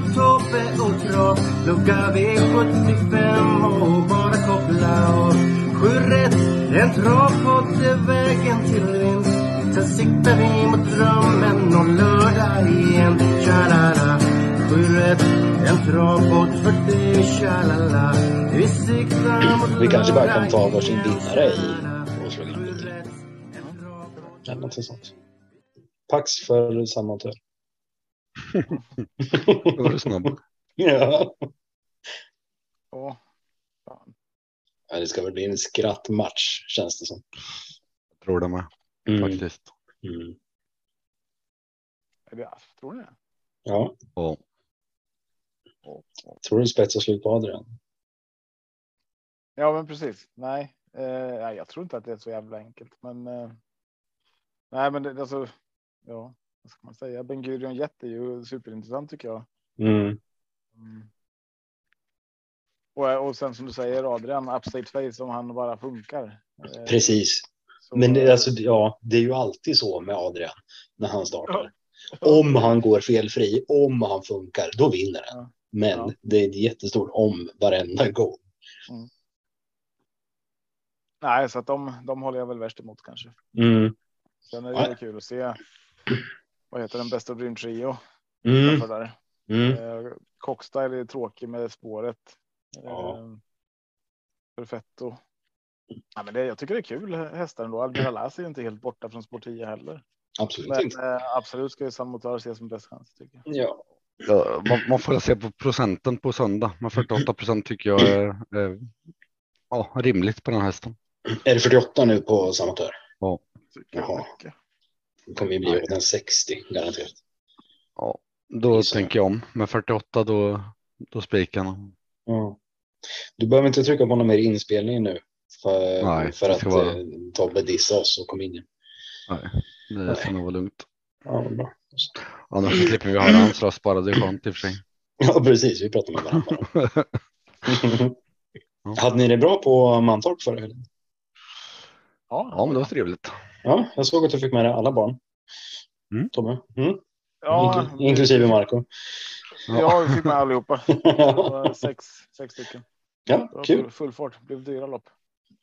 Tobbe och Trav Lucka V75 och bara koppla av. Sju rätt, en travpodd är vägen till vinst. Sen siktar vi mot drömmen om lördag igen. Tja-la-la. Sju rätt, en travpodd för dig Tja-la-la. Vi siktar mot Vi kanske bara kan ta varsin vinnare i. Sju travpodd Eller någonting sånt. Pax för sammantöd. Då var du snabb. ja. Ja. Fan. ja. Det ska väl bli en skrattmatch känns det som. Jag tror det med Mm. faktiskt. Mm. Tror ni det? Ja, Ja. tror du spetsar slut på Adrian? Ja, men precis. Nej, eh, nej, jag tror inte att det är så jävla enkelt, men. Eh, nej, men det alltså. Ja, vad ska man säga? Ben Gurion Jet är ju superintressant tycker jag. Mm. Mm. Och, och sen som du säger Adrian, upstate face om han bara funkar. Eh, Precis. så- Men det, alltså, ja, det är ju alltid så med Adrian när han startar. Om han går felfri, om han funkar, då vinner han. Ja. Men Ja. det är ett jättestort om varenda gång. Nej, så att de, de håller jag väl värst emot kanske. Mm. Sen är det Ja. kul att se. Vad heter den bästa Dream Trio? Mm. För där. Mm. Eh, Cockstyle är tråkig med spåret. Ja. Eh, Perfetto. Ja, men det, jag tycker det är kul hästar ändå. Almira Las är ju inte helt borta från spår 10 heller. Absolut Men inte. eh, absolut ska ju San ses som bäst chans tycker jag. Ja. Ja, man, man får se på procenten på söndag. Men 48 procent tycker jag är, är ja, rimligt på den här hästen. Är det 48 nu på sammatör? Tycker jag Jaha. mycket. Då kommer vi bli den 60 garanterat. Ja, då jag. tänker jag om. Men 48 då, då spikar han. Ja. Du behöver inte trycka på någon mer inspelning nu. För, Nej, för det att vara- eh, Tobbe dissade oss och kom in igen. Nej, det ska nog vara lugnt. Ja, bra. Annars så slipper vi höra hans röst bara. Det är skönt i och för sig. ja, precis. Vi pratar med varandra. Ja. Hade ni det bra på Mantorp förra helgen? Ja, Ja, men det var trevligt. Ja, jag såg att du fick med dig alla barn. Mm. Tobbe. Mm. ja, Inkl- inklusive Marco. Ja, vi fick med allihopa. Sex, sex stycken. Ja, kul. full, full fart. Det blev dyra lopp.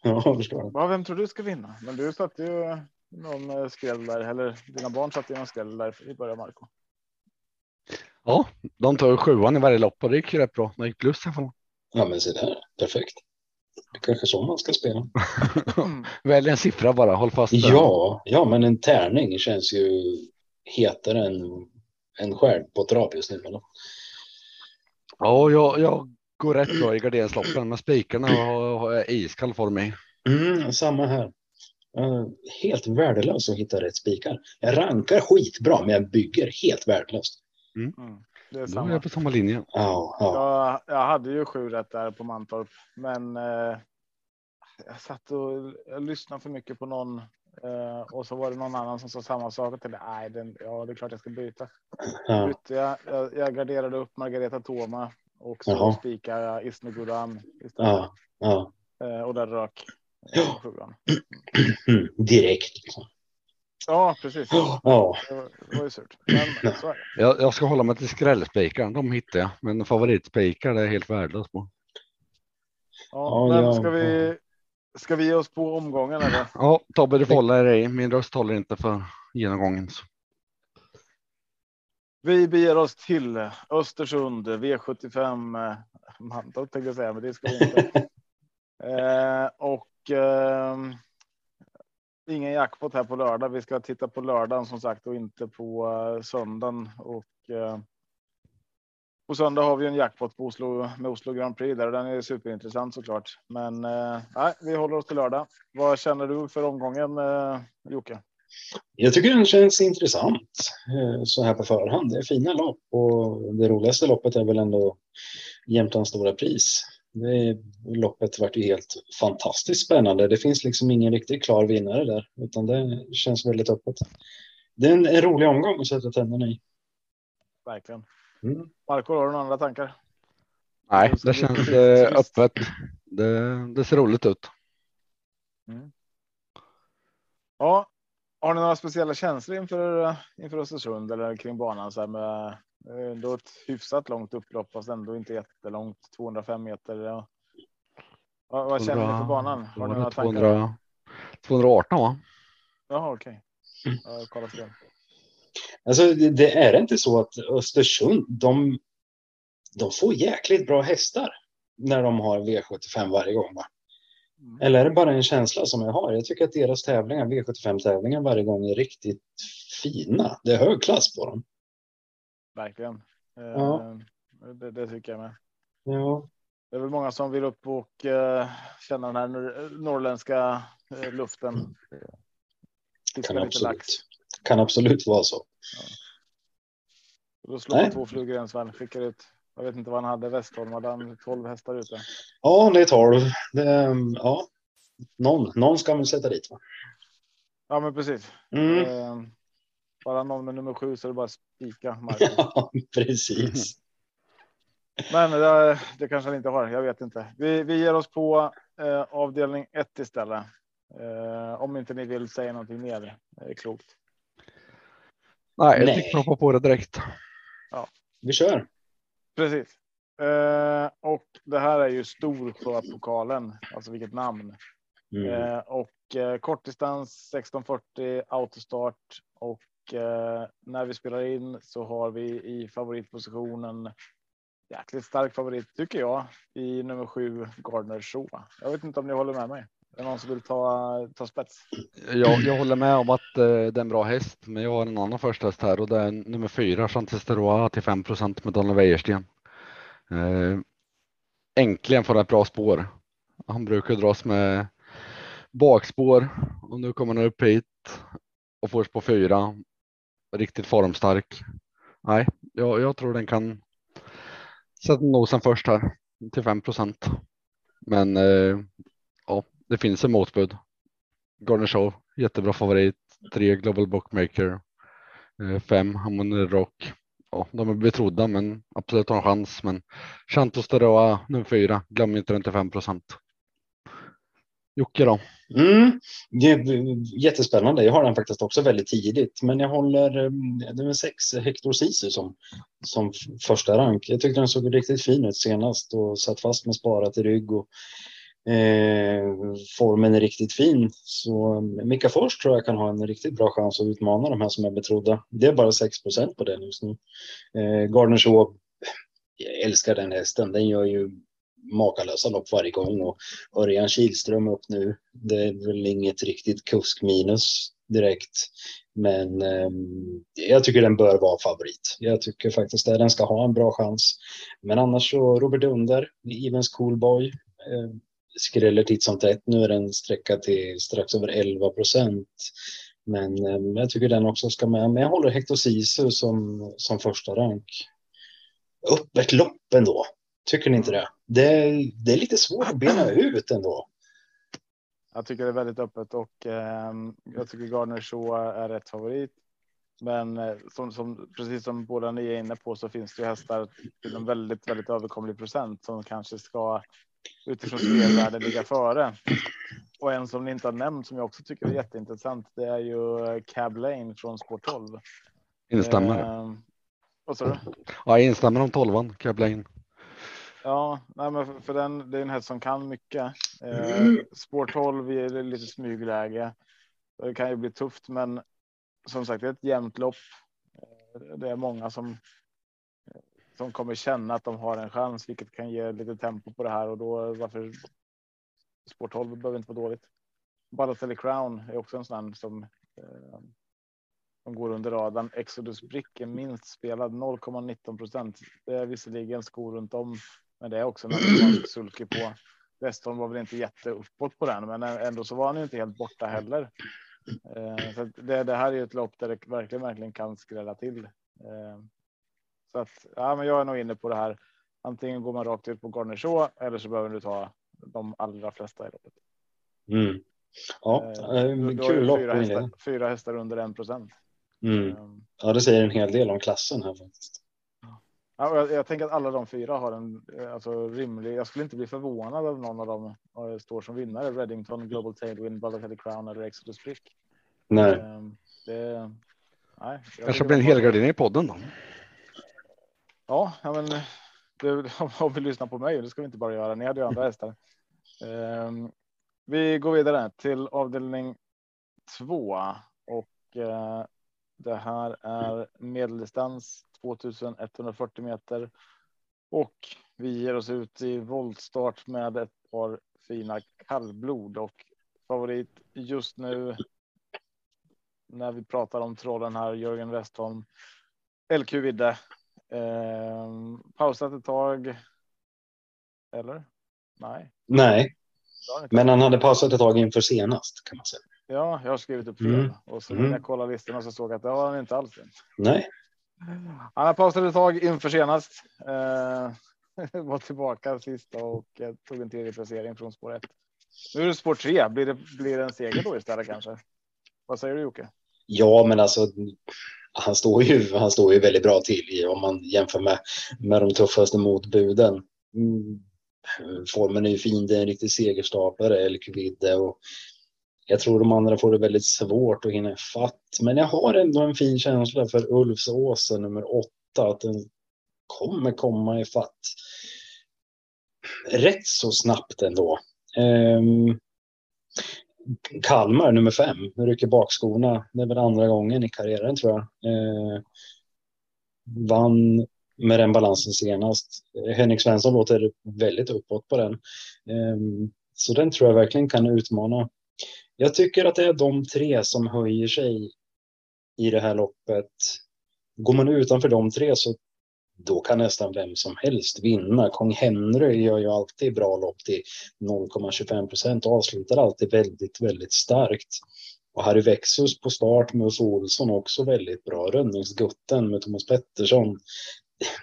Ja, jag förstår. Ja, vem tror du ska vinna? Men du satte ju någon eh, skräll där, eller dina barn satte ju någon skräll där i början, Marco. Ja, de tar sjuan i varje lopp och det gick ju rätt bra. Det gick plus i alla fall. Ja, men se där. Perfekt. Det är kanske så man ska spela. Mm. Välj en siffra bara, håll fast. den. Ja, ja, men en tärning känns ju hetare än en skärm på trav just nu. eller? Ja, jag, jag går rätt bra i garderingsloppen, men spikarna har, har jag iskall form i. Mm, samma här. Uh, helt värdelös att hitta rätt spikar. Jag rankar skitbra, men jag bygger helt värdelöst. Mm. Det är Då är samma. jag på samma linje. Ja, ja. Jag, jag hade ju sju rätt där på Mantorp, men eh, jag satt och jag lyssnade för mycket på någon eh, och så var det någon annan som sa samma sak. Och tänkte, nej, den, ja, det är klart jag ska byta. ja. Bytte jag, jag, jag garderade upp Margareta Toma och så Jaha. spikade jag Isme Guran istället. ja, ja. Eh, och där rök Ja. sjuan. Direkt. Ja, precis. Ja, Det var, det var ju surt. Men så är det. Jag, jag ska hålla mig till skrällspikar. De hittar jag, men favoritspikar är helt värdelös på. Ja, Ja, men ja, ska vi? Ska vi ge oss på omgången eller? Ja, Tobbe, du får hålla dig. Min röst håller inte för genomgången. Så. Vi beger oss till Östersund V75. eh, Mantorp tänkte jag säga, men det ska vi inte. eh, och eh, ingen jackpot här på lördag. Vi ska titta på lördagen som sagt och inte på eh, söndagen. Och eh, på söndag har vi en jackpot på Oslo med Oslo Grand Prix där och den är superintressant såklart. Men eh, nej, vi håller oss till lördag. Vad känner du för omgången eh, Jocke? Jag tycker den känns intressant eh, så här på förhand. Det är fina lopp och det roligaste loppet är väl ändå Jämtlands stora pris. Det loppet vart ju helt fantastiskt spännande. Det finns liksom ingen riktigt klar vinnare där, utan det känns väldigt öppet. Det är en, en rolig omgång att sätta tänderna i. Verkligen. Mm. Marco, har du några andra tankar? Nej, det känns eh, öppet. Det, det ser roligt ut. Ja, har ni några speciella känslor inför inför Östersund eller kring banan så här med eh, ändå ett hyfsat långt upplopp fast ändå inte jättelångt 205 meter. Ja. Vad, vad känner ni för banan? Har ni några tankar? 200, 218 va? Jaha, okej. Jag kollar fel. Alltså, det, det är inte så att Östersund, de, de får jäkligt bra hästar när de har V75 varje gång. Va? Mm. Eller är det bara en känsla som jag har? Jag tycker att deras tävlingar, V75-tävlingar varje gång är riktigt fina. Det är hög klass på dem. Verkligen. Eh, Ja. Det, det tycker jag med. Ja, Det är väl många som vill upp och eh, känna den här nor- norrländska eh, luften. Kan absolut, kan absolut vara så. Då slår man Nej. två flugor i en smäll. Skickar ut. Jag vet inte vad han hade. Westholm hade han 12 hästar ute. Ja, det är 12. Det, ja, någon, någon ska man sätta dit. Va? Ja, men precis. Mm. Eh, bara någon med nummer sju så är det bara spika. Ja, precis. Men det, det kanske han inte har. Jag vet inte. Vi, vi ger oss på eh, avdelning ett istället. Eh, om inte ni vill säga någonting mer. Det är klokt. Nej, jag Nej. fick proppa på det direkt. Vi kör. Precis. Eh, och det här är ju Storsjöpokalen. Alltså vilket namn. Mm. Eh, och eh, kortdistans 1640 autostart och eh, Eh, när vi spelar in så har vi i favoritpositionen jäkligt stark favorit tycker jag i nummer sju Gardner Show. Jag vet inte om ni håller med mig. Är det någon som vill ta, ta spets? Jag, jag håller med om att eh, det är en bra häst, men jag har en annan första häst här och det är nummer fyra, Chantisteroa till 5 med Daniel Wäjersten. Eh, äntligen får han ett bra spår. Han brukar dras med bakspår och nu kommer han upp hit och får på fyra. Riktigt formstark. Nej, jag, jag tror den kan sätta nosen först här till 5 Men eh, ja, det finns en motbud. Garner Show, jättebra favorit. Tre Global Bookmaker. Eh, Fem Harmony Rock. Ja, de är betrodda men absolut har en chans. Men Chantos Teroa nummer fyra. Glöm inte den till 5 Jocke då? Mm. Det är jättespännande. Jag har den faktiskt också väldigt tidigt, men jag håller eh, det med sex, eh, Hector Sisu, som, som första rank. Jag tyckte den såg riktigt fin ut senast och satt fast med sparat i rygg och eh, formen är riktigt fin. Så eh, Mika Fors tror jag kan ha en riktigt bra chans att utmana de här som är betrodda. Det är bara 6% på den just nu. Eh, Gardner Shaw, jag älskar den hästen. Den gör ju makalösa lopp varje gång och Örjan Kihlström upp nu. Det är väl inget riktigt kuskminus direkt. Men eh, jag tycker den bör vara favorit. Jag tycker faktiskt att den ska ha en bra chans. Men annars så Robert Under, Evens Coolboy. Eh, skräller titt som tätt. Nu är den sträckad till strax över 11 procent. Men eh, jag tycker den också ska med. Men jag håller Hector Sisu som, som första rank. Öppet lopp ändå. Tycker ni inte det? Det är, det är lite svårt att bena ut ändå. Jag tycker det är väldigt öppet och eh, jag tycker Gardner Shaw är rätt favorit. Men eh, som, som precis som båda ni är inne på så finns det ju hästar till en väldigt, väldigt överkomlig procent som kanske ska utifrån spelvärde ligga före. Och en som ni inte har nämnt som jag också tycker är jätteintressant. Det är ju eh, Cab Lane från Sport 12. Instämmer. Eh, vad sa du? Ja, jag instämmer om tolvan. Kablain. Ja, nej, men för, för den, det är en häst som kan mycket. Eh, Mm. spår 12 är det lite smygläge. Det kan ju bli tufft, men som sagt, det är ett jämnt lopp. Eh, Det är många som som kommer känna att de har en chans, vilket kan ge lite tempo på det här och då varför spår 12 behöver inte vara dåligt. Balotelli Crown är också en sån som eh, som går under radarn. Exodus Brick är minst spelad 0,19 procent. Det är visserligen skor runt om, men det är också en sulky på. Westholm var väl inte jätte uppåt på den, men ändå så var han ju inte helt borta heller. Eh, så det, det här är ett lopp där det verkligen, verkligen kan skrälla till. Eh, så att ja, men jag är nog inne på det här. Antingen går man rakt ut på Garner eller så behöver du ta de allra flesta i loppet. Mm. Ja, eh, kul lopp. Fyra hästar, fyra hästar under en procent. Mm. Ja, det säger en hel del om klassen här faktiskt. Ja, jag, jag, tänker att alla de fyra har en alltså, rimlig. Jag skulle inte bli förvånad om någon av dem står som vinnare. Reddington, Global Tailwind, Balotelli Crown eller Exodus Brick. Nej. Ehm, det, nej Kanske blir en helgardering i podden då. Ja, ja men det, om vi lyssnar på mig, det ska vi inte bara göra. Ni hade ju andra hästar. Um, vi går vidare till avdelning två och uh, det här är medeldistans 2140 meter och vi ger oss ut i voltstart med ett par fina kallblod och favorit just nu. När vi pratar om trollen här, Jörgen Westholm, LQ Vidde. Eh, pausat ett tag. Eller? Nej. Nej, men han hade pausat ett tag inför senast kan man säga. Ja, jag har skrivit upp fel mm. och så när mm. jag kollade listorna så såg jag att det var han inte alls. Nej. Mm. Han har pausat ett tag inför senast. Eh, var tillbaka sista och eh, tog en tredje placering från spår 1. Nu är det spår 3. Blir det, blir det en seger då istället kanske? Vad säger du Jocke? Ja, men alltså han står ju, han står ju väldigt bra till om man jämför med, med de tuffaste motbuden. Mm. Formen är ju fin, det är en riktig segerstapare, El Cuvide och jag tror de andra får det väldigt svårt att hinna fatt. Men jag har ändå en fin känsla för Ulfsåsen nummer åtta, att den kommer komma i fatt rätt så snabbt ändå. Um, Kalmar nummer fem, rycker bakskorna. Det är väl andra gången i karriären tror jag. Uh, vann med den balansen senast. Henrik Svensson låter väldigt uppåt på den. Um, så den tror jag verkligen kan utmana jag tycker att det är de tre som höjer sig i det här loppet. Går man utanför de tre så då kan nästan vem som helst vinna. Kong Henry gör ju alltid bra lopp till 0,25 procent och avslutar alltid väldigt, väldigt starkt. Och Harry Vexus på start med Ulf Olsson också väldigt bra. Rönningsgutten med Thomas Pettersson.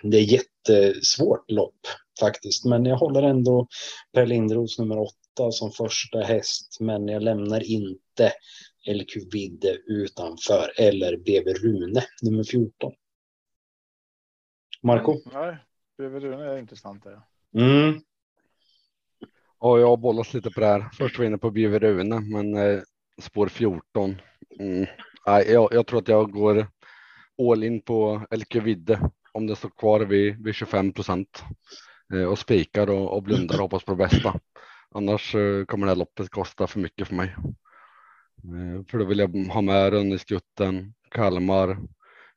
Det är jättesvårt lopp faktiskt, men jag håller ändå Per Lindros nummer åtta som första häst, men jag lämnar inte LQ Vidde utanför eller BB Rune nummer 14. Marco? Mm, nej, BB Rune är intressant. Ja. Mm. Ja, jag har bollat lite på det här. Först var jag inne på BB Rune, men eh, spår 14. Mm. Nej, jag, jag, tror att jag går all in på LQ Vidde om det står kvar vid, vid 25 procent eh, och spikar och, och blundar och hoppas på det bästa. Annars eh, kommer det här loppet kosta för mycket för mig. Eh, för då vill jag ha med Rönneskutten, Kalmar,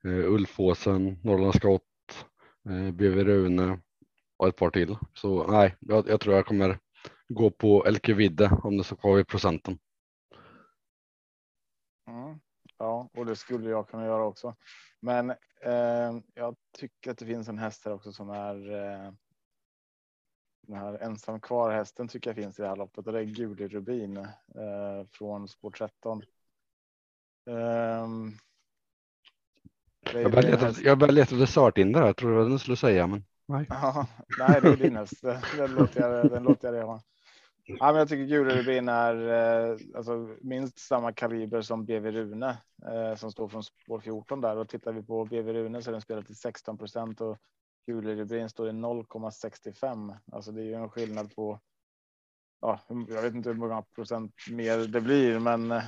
eh, Ulfåsen, Norrlands Skott, BV Rune och ett par till. Så nej, jag, jag tror jag kommer gå på LQ Vidde om det så kvar i procenten. Mm, ja, och det skulle jag kunna göra också. Men eh, jag tycker att det finns en häst här också som är eh, den här ensam kvar hästen tycker jag finns i det här loppet och det är Guli Rubin eh, från spår 13. Um, jag börjar leta, jag efter starthinder. Jag tror det var den skulle säga, men nej. Ja, nej, det är din häst. Den låter jag, den låter jag det ha. Ja, men jag tycker Gule Rubin är eh, alltså, minst samma kaliber som BV Rune eh, som står från spår 14 där och tittar vi på BV Rune så är den spelad till 16 procent och Kulerubrin står i 0,65. Alltså det är ju en skillnad på. Ja, jag vet inte hur många procent mer det blir, men eh,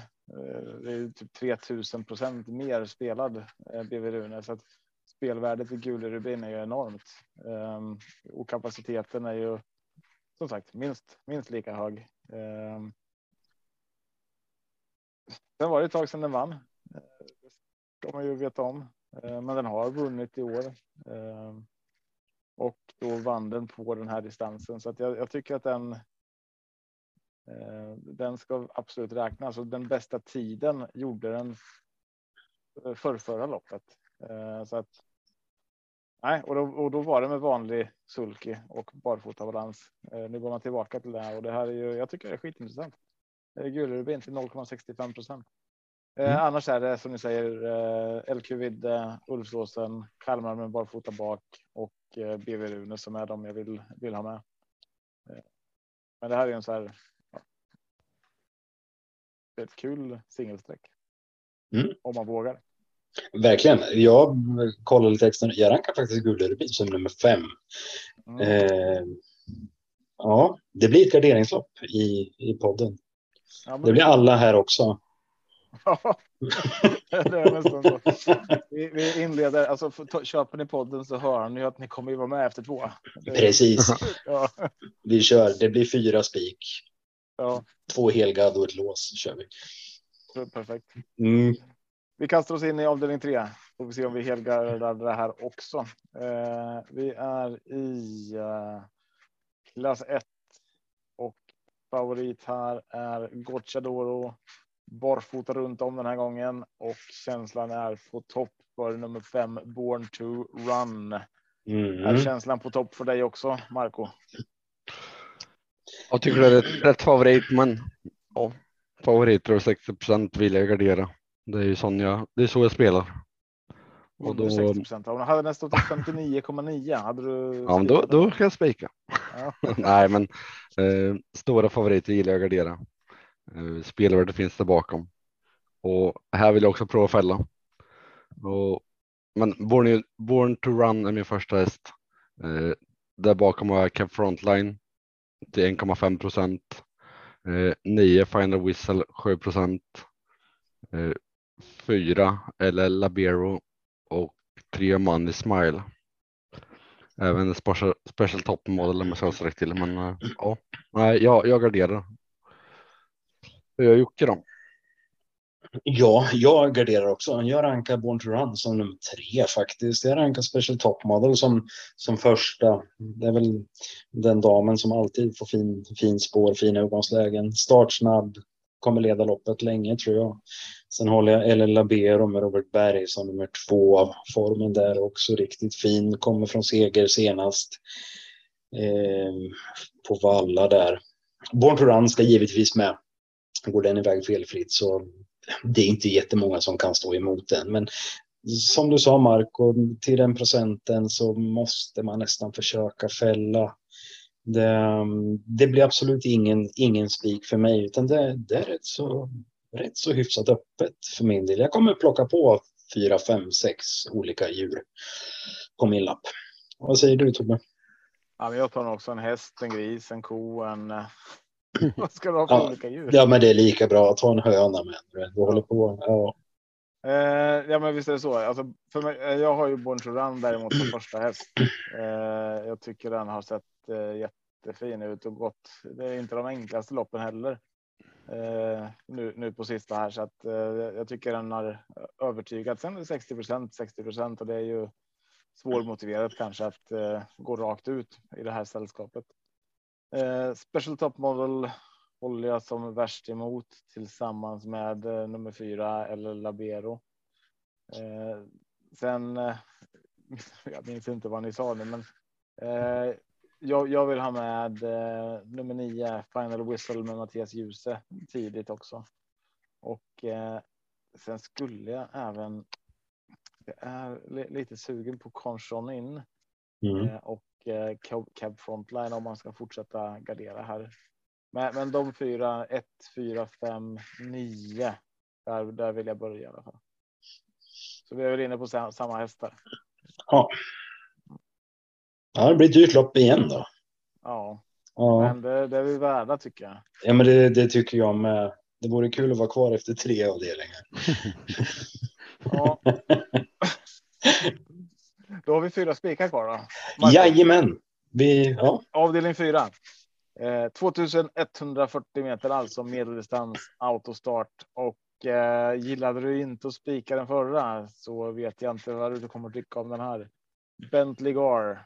det är typ 3000 procent mer spelad eh, BV Rune så att spelvärdet i Gulerubin är ju enormt ehm, och kapaciteten är ju som sagt minst minst lika hög. Ehm, Sen var det ett tag sedan den vann. Eh, det ska man ju veta om, eh, men den har vunnit i år. Ehm, och då vann den på den här distansen så att jag, jag tycker att den. Eh, den ska absolut räknas och den bästa tiden gjorde den. För förra loppet eh, så att. Nej, och då, och då var det med vanlig sulky och barfota balans. Eh, nu går man tillbaka till det här och det här är ju. Jag tycker det är skitintressant. Gulrubin till 0,65 procent. Eh, Mm. Annars är det som ni säger eh, LQ Vidde, Ulfsåsen, Kalmar med barfota bak och eh, BV Rune som är de jag vill, vill ha med. Eh, men det här är en så här. Ja, ett kul singelsträck. Mm. Om man vågar. Verkligen. Jag kollar lite extra. Jag rankar faktiskt Gullerby som nummer fem. Mm. Eh, ja, det blir ett garderingslopp i, i podden. Ja, men- Det blir alla här också. Det är nästan så. Vi, vi inleder, alltså för- köper ni podden så hör ni att ni kommer ju vara med efter två. Precis. Ja, Vi kör. Det blir fyra spik. ja, Två helgad och ett lås kör vi. perfekt. Mm. Vi kastar oss in i avdelning tre. Får vi se om vi helgardar det här också. Eh, vi är i eh, klass 1 och favorit här är Gocciadoro. Barfota runt om den här gången och känslan är på topp för nummer fem Born to Run. Är Mm. känslan på topp för dig också, Marco? Jag tycker det är rätt, rätt favorit, men ja, favoriter och 60 procent vill jag gardera. Det är ju sån jag, det är så jag spelar. Och då, 60 procent. Hon hade nästan stått 59,9. Hade du? ja, men då, då kan jag spika. Ja. Nej, men eh, stora favoriter gillar jag att gardera. Eh, spelvärdet finns där bakom. Och här vill jag också prova fälla. Och, men Born, Born to Run är min första häst. Eh, där bakom har jag Cap Frontline till 1,5 procent. Eh, 9 Final Whistle 7 procent. Eh, 4 eller Labero och 3 Money Smile. Även special, special top model om jag ska till, men eh, ja, nej, jag, jag garderar. Hur gör Jocke då? Ja, jag garderar också. Jag rankar Born to Run som nummer tre faktiskt. Jag rankar Special Top Model som, som första. Det är väl den damen som alltid får fin, fin spår, fina utgångslägen. Startsnabb, kommer leda loppet länge tror jag. Sen håller jag Ellen Labero med Robert Berg som nummer två. Formen där också riktigt fin. Kommer från seger senast. Eh, på Valla där. Born to Run ska givetvis med. Går den iväg felfritt så det är inte jättemånga som kan stå emot den. Men som du sa Marco, till den procenten så måste man nästan försöka fälla. Det, det blir absolut ingen, ingen spik för mig utan det, det är rätt så, rätt så hyfsat öppet för min del. Jag kommer plocka på fyra, fem, sex olika djur på min lapp. Vad säger du Tobbe? Ja, men jag tar också en häst, en gris, en ko, en. Vad ska du ha för Ja, olika djur? Ja men det är lika bra att ta en höna med. Du håller på. Ja. Eh, ja, men visst är det så. Alltså, för mig, eh, jag har ju Run däremot som första häst. Eh, jag tycker den har sett eh, jättefin ut och gått. Det är inte de enklaste loppen heller. Eh, nu, nu på sista här så att eh, jag tycker den har övertygat. Sen är det 60 procent, 60 procent och det är ju svårmotiverat kanske att eh, gå rakt ut i det här sällskapet. Eh, Special Top Model håller jag som värst emot tillsammans med eh, nummer fyra eller Labero. Eh, sen. Eh, jag minns inte vad ni sa nu, men eh, jag, jag vill ha med eh, nummer nio Final Whistle med Mattias Djuse tidigt också. Och sen skulle jag även. Jag är lite sugen på Conchon in Mm. eh, och eh, cab, frontline om man ska fortsätta gardera här. Men, men de fyra, ett, fyra, fem, nio. Där, där vill jag börja i alla fall. Så vi är väl inne på sam- samma hästar. Ja. ja, det blir ett dyrt lopp igen då. Ja, Ja. men det, det är vi värda tycker jag. Ja, men det, det tycker jag med. Det vore kul att vara kvar efter tre avdelningar. Ja. Då har vi fyra spikar kvar då. Jajamän. Vi, ja. Avdelning fyra. Eh, 2140 meter alltså medeldistans autostart och eh, gillade du inte att spika den förra så vet jag inte vad du kommer tycka om den här. Bentley Gar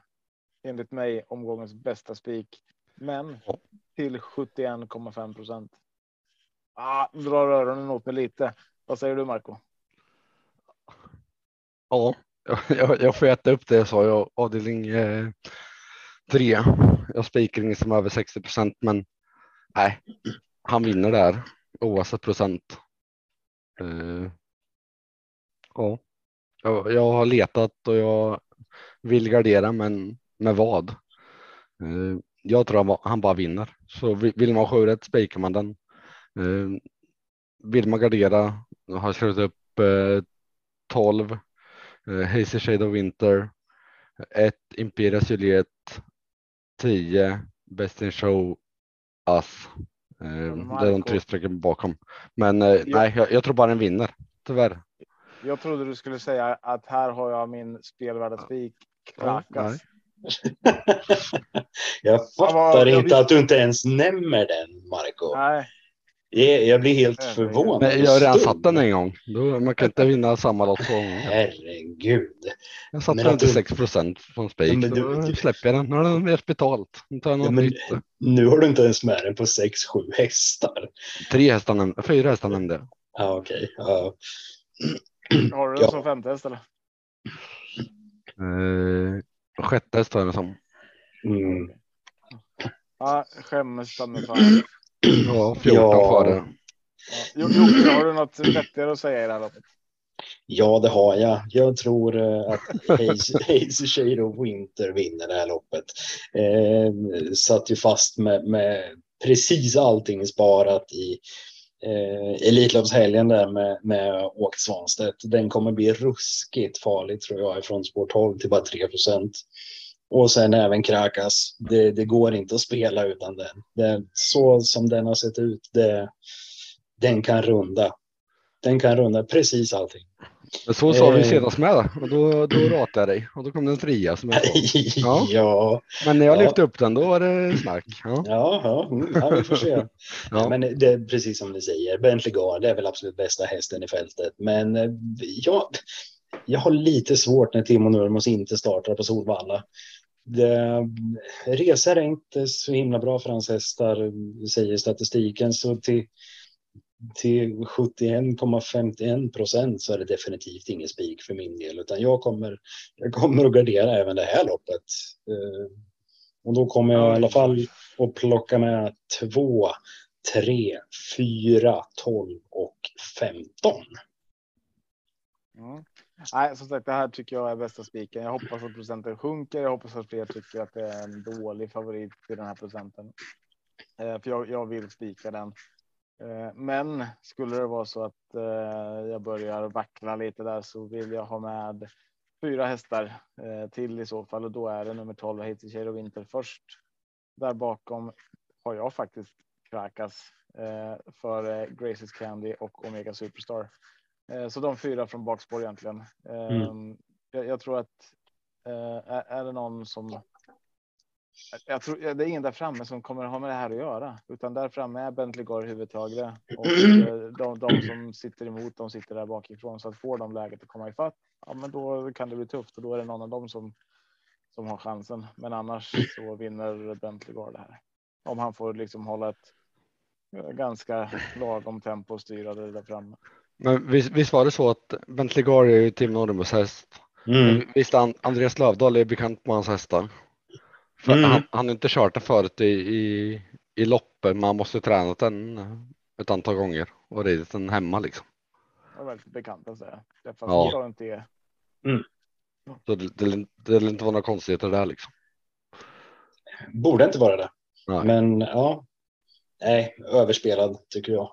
enligt mig omgångens bästa spik, men till 71,5 procent. Ah, drar öronen åt mig lite. Vad säger du Marco? Ja, jag, jag får äta upp det jag sa. Jag avdelning eh, tre. Jag spikar ingen som är över 60 procent, men nej, han vinner där oavsett procent. Eh, ja, jag, jag har letat och jag vill gardera, men med vad? Eh, jag tror han, han bara vinner. Så vill man ha rätt spikar man den. Eh, vill man gardera jag har jag skrivit upp eh, 12 Hazy Shade of Winter, 1 Imperias Juliet, 10 Best in Show Us. Eh, det är de tre strecken bakom. Men eh, nej, jag, jag tror bara den vinner. Tyvärr. Jag trodde du skulle säga att här har jag min spelvärda spik. Ja, jag vad- fattar jag inte visste- att du inte ens nämner den, Marco. Nej, Jag, jag blir helt förvånad. Men jag har redan satt den en gång. Då, man kan inte vinna samma lott två gånger. Herregud. Jag satte Men den att till du- 6 procent från Ja, spik. men Då du- släpper jag den. Nu har den mer betalt. Nu tar jag något Ja, men- nytt. Nu har du inte ens med den på 6-7 hästar. Tre hästar nämnde, fyra hästar nämnde jag. Ja, okej. Ja. har du den Ja. som femte häst eller? Eh, sjätte häst har jag den som. Mm. Ja, skämmes ta mig fan. Ja, 14 Ja. före. Ja. Jo, Jocke, har du något vettigare att säga i det här loppet? ja, det har jag. Jag tror eh, att Hazy Shade of Winter vinner det här loppet. Eh, satt ju fast med, med precis allting sparat i eh, Elitloppshelgen där med, med Åke Svanstedt. Den kommer bli ruskigt farlig tror jag ifrån spår 12 till bara 3 procent. Och sen även Krakas. Det, det går inte att spela utan den. Det, så som den har sett ut, det, den kan runda. Den kan runda precis allting. Men så sa vi Eh. senast med och då, då ratade jag dig och då kom det en trea som jag ja. ja, Men när jag Ja. lyfte upp den då var det snack. Ja. ja, mm, ja, vi får se. Ja. Men det är precis som ni säger, Bentley Guard är väl absolut bästa hästen i fältet. Men eh, jag, jag har lite svårt när Timo Nurmos inte startar på Solvalla. Det, resor är inte så himla bra för hans hästar, säger statistiken. Så till, till 71,51 procent så är det definitivt ingen spik för min del. Utan jag kommer, jag kommer att gardera även det här loppet. Eh, och då kommer jag i alla fall att plocka med två, tre, fyra, tolv och femton. Mm. Nej, som sagt, det här tycker jag är bästa spiken. Jag hoppas att procenten sjunker. Jag hoppas att fler tycker att det är en dålig favorit till den här procenten. Eh, för jag, jag vill spika den. Eh, men skulle det vara så att eh, jag börjar vackla lite där så vill jag ha med fyra hästar eh, till i så fall och då är det nummer 12 Hazy Shade Winter först. Där bakom har jag faktiskt Krakas eh, för eh, Graces Candy och Omega Superstar. Eh, Så de fyra från bakspår egentligen. Mm. Jag, jag tror att eh, är, det någon som. Jag tror det är ingen där framme som kommer ha med det här att göra, utan där framme är Bentley Gore huvudtagare och eh, de, de som sitter emot, de sitter där bakifrån så att får de läget att komma ifatt, ja, men då kan det bli tufft och då är det någon av dem som som har chansen. Men annars så vinner Bentley Gore det här om han får liksom hålla ett ganska lagom tempo och styra det där framme. Men visst, visst var det så att Bentley Gar är ju Tim Norrmos häst. Mm. Visst An- Andreas Lövdahl är bekant med hans hästar. För Mm. han, han har inte kört den förut i, i, i loppen, man måste träna den ett antal gånger och ridit den hemma liksom. Det är väldigt bekant att säga. Därför att Ja. jag inte är. Så det, det, det lär inte vara några konstigheter där liksom. Borde inte vara det. Nej. Men ja, nej, överspelad tycker jag.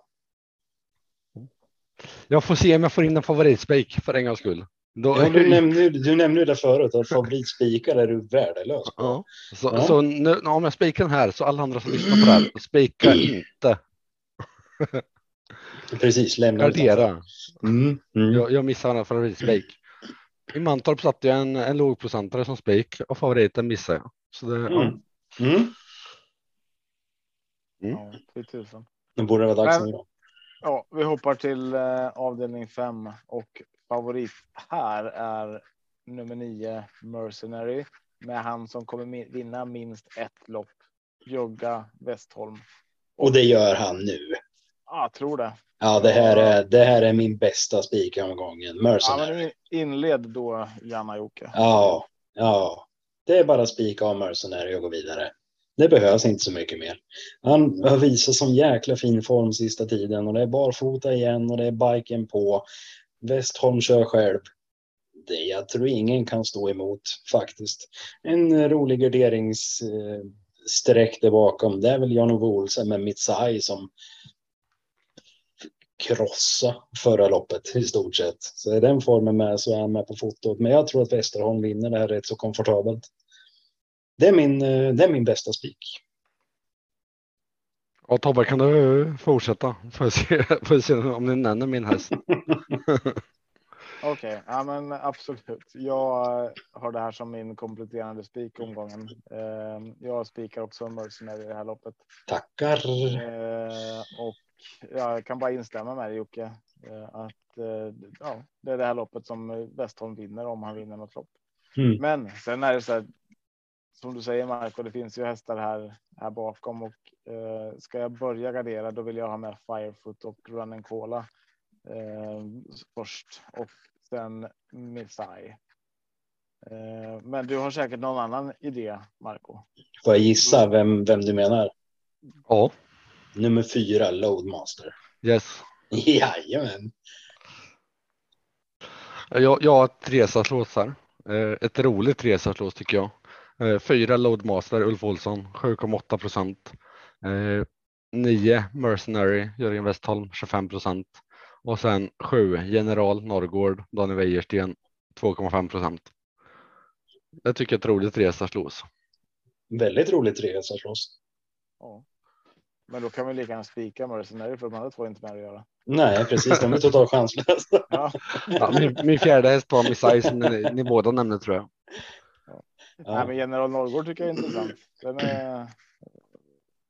Jag får se om jag får in en favoritspik för en gångs skull. Då, Ja, du, nämnde, du nämnde det förut, att favoritspikar är du värdelös på. Ja. Så, Ja. så nu, om jag spikar den här så alla andra som lyssnar på det här, spika inte, Precis, lämna gardera. Mm, mm. Jag, jag missade en favoritspik. I Mantorp satte jag en, en lågprocentare som spik och favoriten missade jag. Så det, ja. Mm. Mm. Mm. Ja, till tusen. Nu borde det vara dags nu. Ja, vi hoppar till eh, avdelning fem och favorit här är nummer nio Mercenary med han som kommer vinna minst ett lopp. Jogga Westholm. Och det gör han nu. Ja, jag tror det. Ja, det här är, det här är min bästa spik omgången. Ja, Mercenary. men in- inled då Janna Jocke. Ja, ja. Det är bara spika av Mercenary och gå vidare. Det behövs inte så mycket mer. Han har visat sån jäkla fin form sista tiden och det är barfota igen och det är biken på. Westholm kör själv. Det, jag tror ingen kan stå emot faktiskt. En rolig garderingssträck där bakom. Det är väl Jan-Ove Olsen med Mitsai som krossa förra loppet i stort sett. Så är den formen med så är han med på fotot. Men jag tror att Westerholm vinner det här rätt så komfortabelt. Det är min, det är min bästa spik. Ja, Tobbe, kan du fortsätta? Får se, får se om ni nämner min häst. Okej, okay, ja men absolut. Jag har det här som min kompletterande spik omgången. Eh, jag spikar också Mercenary i det här loppet. Tackar. Eh, och jag kan bara instämma med dig Jocke. Eh, att ja, det är det här loppet som Westholm vinner om han vinner något lopp. Mm. Men sen är det så här. Som du säger Marco, det finns ju hästar här, här bakom och ska jag börja gardera då vill jag ha med Firefoot och Running Cola eh, först och sen Missai. Eh, men du har säkert någon annan idé, Marco. Får jag gissa vem, vem du menar? Ja. Nummer fyra, Loadmaster. Yes. Jajamän. Jag, jag har ett resaslås här. Eh, ett roligt resaslås tycker jag. Eh, fyra Loadmaster, Ulf Olsson, 7,8 procent. Nio Mercenary, Jörgen Westholm, 25 procent. Och sen sju General Norrgård, Daniel Wäjersten 2,5 procent. Jag tycker ett roligt resaslås. Väldigt roligt resaslås. Ja. Men då kan vi lika gärna spika Mercenary för de andra två inte med att göra. Nej, precis. De är totalt chanslösa. ja. ja, min, min fjärde häst var Missai som ni, ni båda nämnde tror jag. Nej, men General Norrgård tycker jag är intressant. Den är.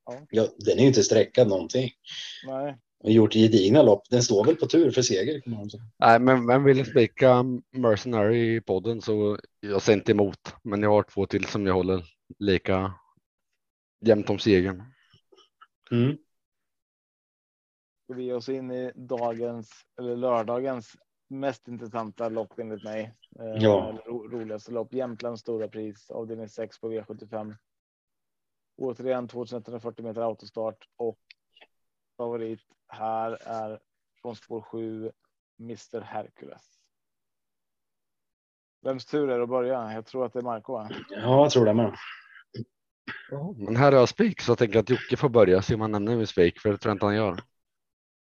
Ja. ja, den är ju inte sträckad någonting. Nej, och gjort gedigna lopp. Den står väl på tur för seger. Nej, men vem vill spika Mercenary i podden så jag ser inte emot. Men jag har två till som jag håller lika jämnt om segern. Mm. Ska vi oss in i dagens eller lördagens mest intressanta lopp enligt mig. Eh, ja. Ro, roligaste lopp. Jämtlands stora pris avdelning 6 på V75. Återigen 2140 meter autostart och favorit här är från spår 7 Mr Hercules. Vems tur är det att börja? Jag tror att det är Marco. Va? Ja, jag tror det med. Men här är jag spik så jag tänker att Jocke får börja se om han nämner min spik för det tror jag inte han gör.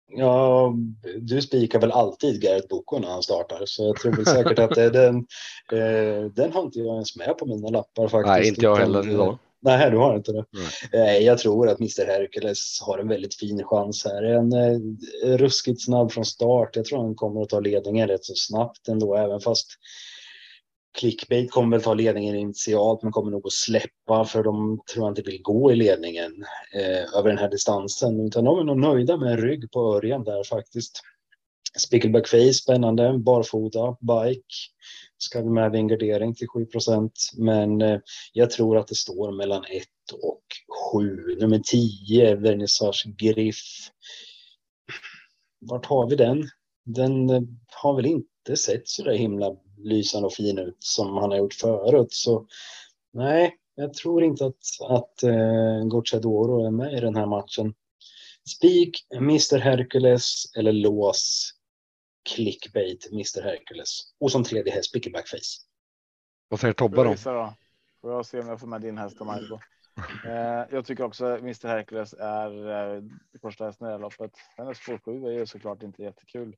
Ja, du spikar väl alltid Garrett Boko när han startar så jag tror väl säkert att det är den. Eh, den har inte jag ens med på mina lappar faktiskt. Nej, inte jag heller idag. Nej, du har inte det. Nej. Jag tror att Mr Hercules har en väldigt fin chans här. En eh, ruskigt snabb från start. Jag tror han kommer att ta ledningen rätt så snabbt ändå, även fast Clickbait kommer väl ta ledningen initialt, men kommer nog att släppa för de tror jag inte vill gå i ledningen eh, över den här distansen, utan de är nog nöjda med en rygg på Örjan där faktiskt. Spickleback face, spännande, barfota, bike ska vi med vid en gardering till 7% Men eh, jag tror att det står mellan 1 och 7. Nummer 10, Vernissage Griff. Vart har vi den? Den eh, har väl inte sett så där himla lysande och fin ut som han har gjort förut. Så nej, jag tror inte att, att uh, Gocciadoro är med i den här matchen. Spik, Mr Hercules eller lås clickbait Mr Hercules. Och som tredje häst Pickleback Face. Vad säger Tobbe då? då? Får jag se om jag får med din häst och Marco. Eh, jag tycker också att Mr Hercules är eh, första hästen i det här loppet. Hennes spår 7 är ju såklart inte jättekul.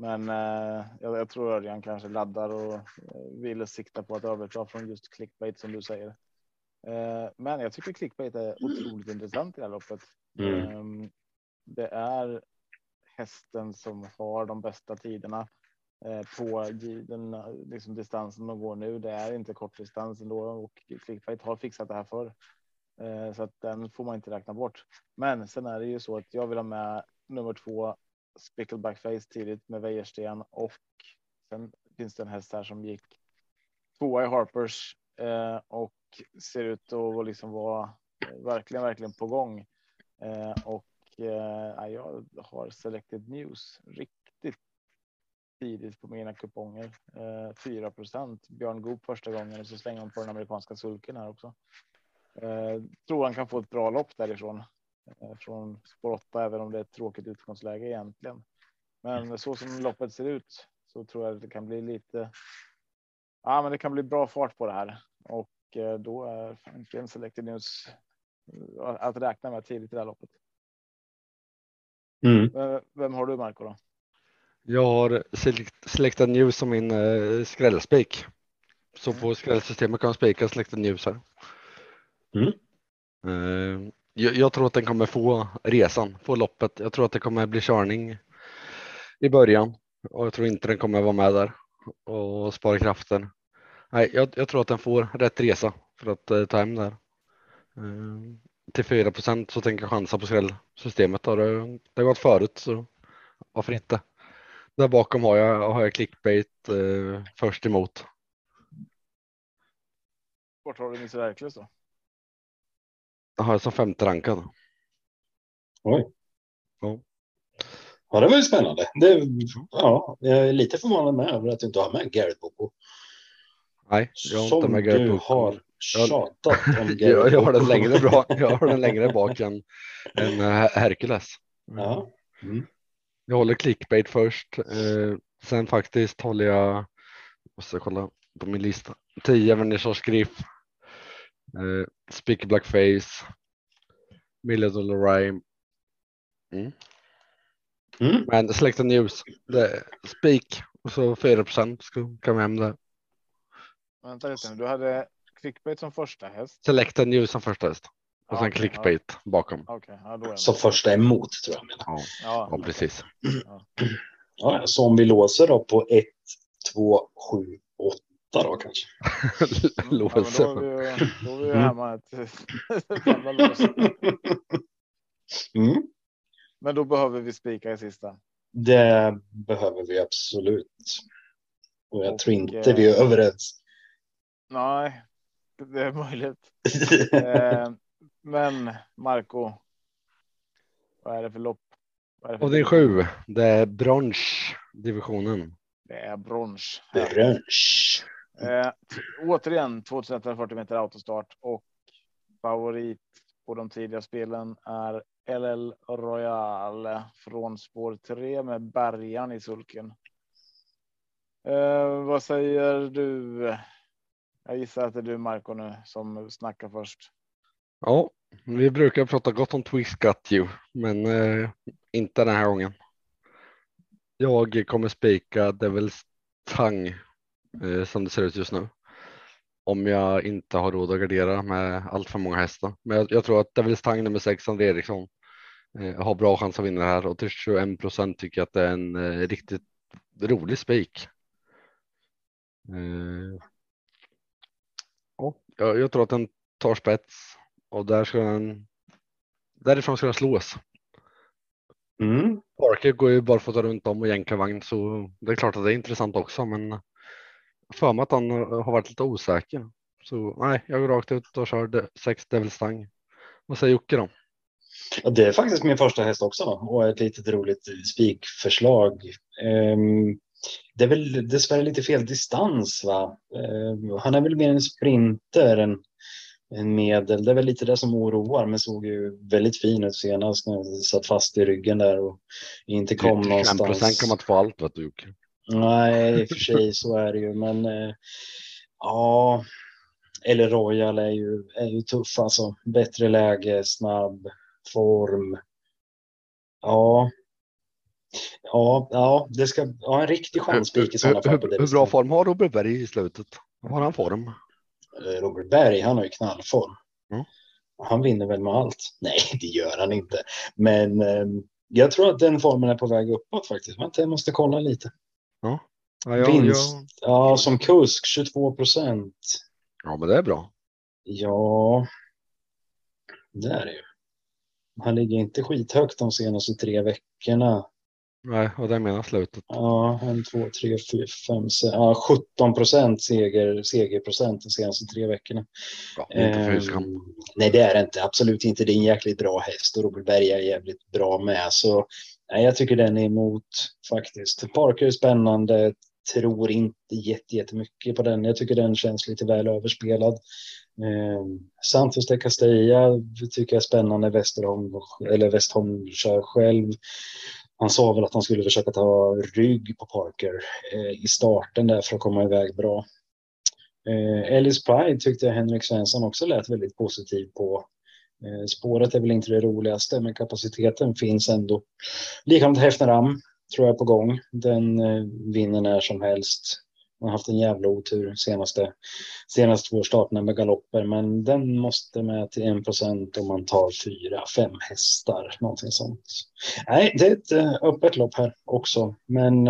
Men eh, jag, jag tror Örjan kanske laddar och eh, vill sikta på att överta från just clickbait som du säger. Eh, men jag tycker clickbait är otroligt intressant i det här loppet. Mm. Ehm, det är hästen som har de bästa tiderna eh, på den liksom, distansen de går nu. Det är inte kortdistans ändå och Clickfight har fixat det här för eh, så att den får man inte räkna bort. Men sen är det ju så att jag vill ha med nummer två Spickleback Face tidigt med Wäjersten och sen finns det en häst här som gick tvåa i Harpers eh, och ser ut att liksom vara eh, verkligen, verkligen på gång. Eh, och eh, jag har selected news riktigt tidigt på mina kuponger. Eh, 4% Björn Goop första gången och så slänger hon på den amerikanska sulken här också. Eh, tror han kan få ett bra lopp därifrån från spår 8, även om det är ett tråkigt utgångsläge egentligen. Men så som loppet ser ut så tror jag att det kan bli lite. Ja, men det kan bli bra fart på det här och eh, då är egentligen Selected News eh, att räkna med tidigt i det här loppet. Mm. Vem, har du Marco då? Jag har select, Selected News som min eh, skrällspik. Så på skrällsystemet kan man spika Selected News här. Mm. Jag, jag tror att den kommer få resan, få loppet. Jag tror att det kommer bli körning i början och jag tror inte den kommer vara med där och spara kraften. Nej, jag, jag tror att den får rätt resa för att eh, ta hem där. Eh, till 4 procent så tänker jag chansa på skrällsystemet. Det, det har gått förut så varför inte? Där bakom har jag, har jag clickbait eh, först emot. Vart har du Nisse Werklös då? Jag har jag som femte rankad. Oj. Ja. Ja, det var ju spännande. Det, ja, jag är lite förvånad med över att du inte har med Garrett Boko. Nej, jag har inte Som med Garrett Boko. har Jag- tjatat om Garrett Jag, jag har den längre bra. Jag har den längre bak än, än eh, Hercules. Ja. Mm. Jag håller clickbait först. Eh, sen faktiskt håller jag, måste kolla på min lista, 10 Vernissage Griff, eh, Speaker Blackface, Million Dollar Rhyme. Mm. Mm. Men Selected News, det Speak och så 4 procent kan vi hem där. Vänta lite nu. Du hade clickbait som första häst. Selected News som första häst och Ja, sen okej, clickbait bakom. Ja, Okej, ja, då är det. Så första emot tror jag menar. Ja, Ja, ja precis. Ja, så om vi låser då på 1, 2, 7, 8 då kanske. Låser. Ja, då, är vi, då är vi Mm. hemma ett jävla lås. Mm. Men då behöver vi spika i sista. Det behöver vi absolut. Och jag Och, tror inte eh, vi är överens. Nej, det är möjligt. Eh, men Marco. Vad är det för lopp? Vad är det, för Och det är sju. Det är bronsdivisionen. Det är brons. Brunch. Eh, återigen 2140 meter autostart och favorit på de tidiga spelen är LL Royal från spår 3 med bärgaren i sulken. Eh, vad säger du? Jag gissar att det är du Marco nu som snackar först. Ja, vi brukar prata gott om twist Got You, men eh, inte den här gången. Jag kommer spika Devils Tang eh, som det ser ut just nu. Om jag inte har råd att gardera med allt för många hästar. Men jag, jag tror att Devils Tang nummer 6, André Eriksson, eh, har bra chans att vinna det här och till 21 procent tycker jag att det är en eh, riktigt rolig spik. Eh, ja, jag, jag tror att den tar spets och där ska den. Därifrån ska den slås. Mm. Parker går ju bara för att ta runt om och jänka vagn så det är klart att det är intressant också men för mig att han har varit lite osäker. Så nej, jag går rakt ut och kör sex Devil Stang. Vad säger Jocke då? Ja, det är faktiskt min första häst också och ett litet roligt spikförslag. Ehm, det är väl dessvärre lite fel distans va? Ehm, han är väl mer en sprinter än en medel. Det är väl lite det som oroar men såg ju väldigt fin ut senast när han satt fast i ryggen där och inte kom 25 någonstans. kan man inte få allt vet du Jocke. Nej, i och för sig så är det ju, men eh, ja. Eller Royal är ju, är ju tuff alltså. Bättre läge, snabb form. Ja. Ja, ja, det ska ha en riktig chanspik i sådana fall. hur, hur bra form har Robert Berg i slutet? Har han form? Eh, Robert Berg, han har ju knallform. Mm. Han vinner väl med allt? Nej, det gör han inte. Men eh, jag tror att den formen är på väg uppåt faktiskt. Jag måste kolla lite. Ja, jag, Vinst. jag, Ja, som kusk 22 procent. ja men det är bra. Ja, det är det ju. Han ligger inte skithögt de senaste tre veckorna. Nej, och det menar slutet. Ja, en, två, tre, fyra, fem, sex, ja, 17 procent seger, segerprocent de senaste tre veckorna. Ja, inte Ehm, nej, det är det inte. Absolut inte. Det är en jäkligt bra häst och Robert Berg är jävligt bra med. Så nej, jag tycker den är emot faktiskt. Parker är spännande. tror inte jättemycket på den. Jag tycker den känns lite väl överspelad. Eh, Santos de Castella tycker jag är spännande. Westerholm, eller Westholm kör själv. Han sa väl att han skulle försöka ta rygg på Parker eh, i starten där för att komma iväg bra. Eh, Ellis Pride tyckte jag Henrik Svensson också lät väldigt positiv på. Eh, spåret är väl inte det roligaste, men kapaciteten finns ändå. Likadant Hefneram tror jag på gång. Den eh, vinner när som helst. Man har haft en jävla otur senaste, senaste två starterna med galopper, men den måste med till 1 procent om man tar fyra, fem hästar, någonting sånt. Nej, det är ett eh, öppet lopp här också, men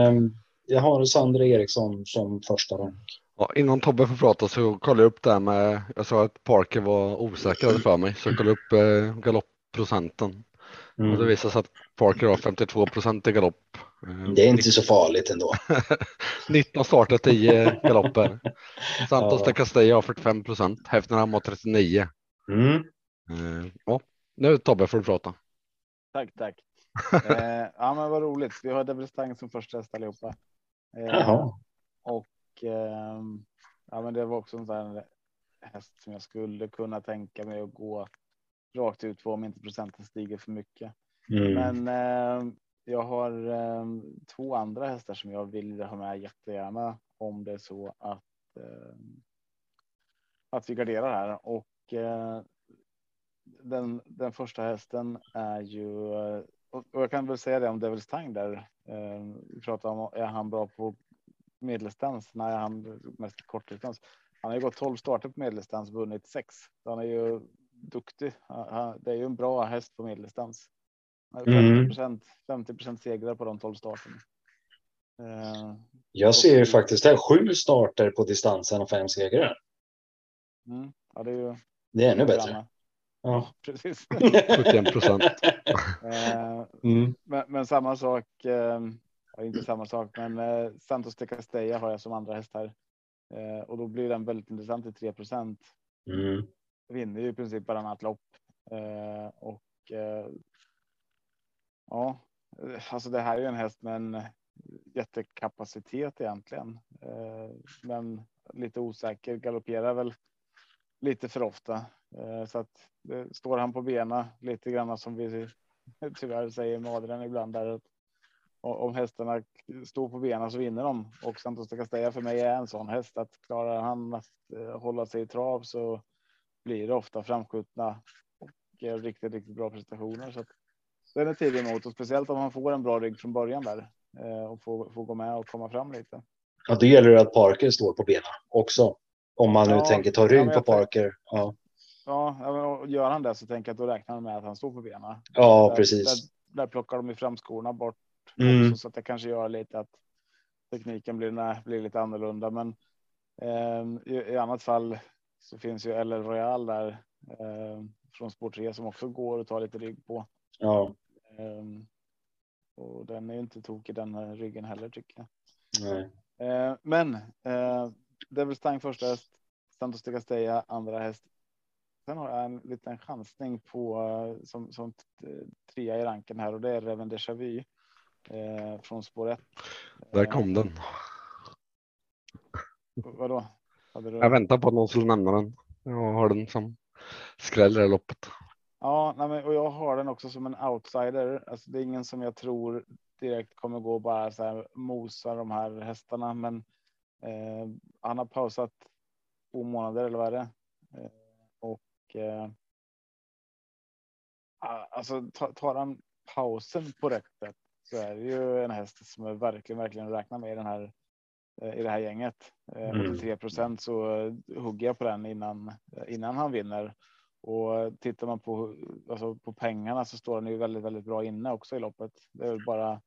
jag har Sandra Eriksson som första rank. Ja, innan Tobbe får prata så kollade jag upp det här med, jag sa att Parker var osäker för mig, så jag kollade upp eh, galoppprocenten. Mm. Och det visar sig att Parker har 52 procent i galopp. Eh, det är inte så farligt ändå. 19 starter, 10 galopper. Santos ja. de Castella har 45 procent, Hefnerham har 39. Mm. Eh, ja, nu Tobbe får du prata. Tack, tack. eh, ja, men vad roligt. Vi har Devil Stang som första häst allihopa. Eh, Jaha. Och eh, ja, men det var också en sån häst som jag skulle kunna tänka mig att gå rakt ut på om inte procenten stiger för mycket. Mm. Men eh, jag har eh, två andra hästar som jag vill ha med jättegärna om det är så att eh, att vi garderar här och eh, den, den första hästen är ju och jag kan väl säga det om Devils Tang där. Eh, vi pratar om är han bra på medeldistans? Nej, han mest kortdistans. Han har ju gått 12 starter på medeldistans, vunnit sex. Han är ju duktig. Det är ju en bra häst på medeldistans. 50 procent, 50 procent segrar på de 12 starterna. Eh, jag ser ju faktiskt här sju starter på distansen och fem segrar. Mm, ja, det är ju. Det är ännu bättre. Ja, precis. 71 procent. Eh, mm. men, men, samma sak. Eh, inte samma sak, men Santos de Castella har jag som andra häst här och då blir den väldigt intressant i 3 procent. Mm. Vinner ju i princip varannat lopp och Ja, alltså det här är ju en häst med en jättekapacitet egentligen, eh, men lite osäker, galopperar väl lite för ofta. Eh, så att det står han på bena lite grann som vi tyvärr säger med Adrian ibland där. Om hästarna står på benen så vinner de och Santos de Castella för mig är en sån häst att klarar han att eh, hålla sig i trav så blir det ofta framskjutna och riktigt, riktigt bra prestationer. Så att den är tidig emot och speciellt om man får en bra rygg från början där eh, och får, får gå med och komma fram lite. Ja, då gäller det att Parker står på benen också. Om man nu ja, tänker ta rygg på Parker. Ja. Ja, gör han det så tänker jag att då räknar han med att han står på benen. Ja, där, precis. Där, där plockar de ju fram skorna bort mm. så att det kanske gör lite att tekniken blir, nej, blir lite annorlunda. Men eh, i, i, annat fall så finns ju LL Royal där eh, från Sport 3 som också går att ta lite rygg på. Ja. Um, och den är inte tokig den här ryggen heller tycker jag. Nej. Uh, men uh, Devils Tang första häst, Santos de Castella andra häst. Sen har jag en liten chansning på uh, som, som trea i ranken här och det är Reven Déjà Vu uh, från spår 1. Där kom den. Vadå? Du... Jag väntar på att någon skulle nämna den. Jag har den som skräll i loppet. Ja, nej, och jag har den också som en outsider. Alltså, det är ingen som jag tror direkt kommer gå bara så här mosa de här hästarna, men eh, han har pausat två månader eller vad är det? Eh, och eh, alltså tar han pausen på rätt sätt så är det ju en häst som är verkligen, verkligen räknar med i den här eh, i det här gänget. Eh, mm. 83 procent så hugger jag på den innan innan han vinner och tittar man på, alltså på pengarna så står han ju väldigt, väldigt bra inne också i loppet. Det är bara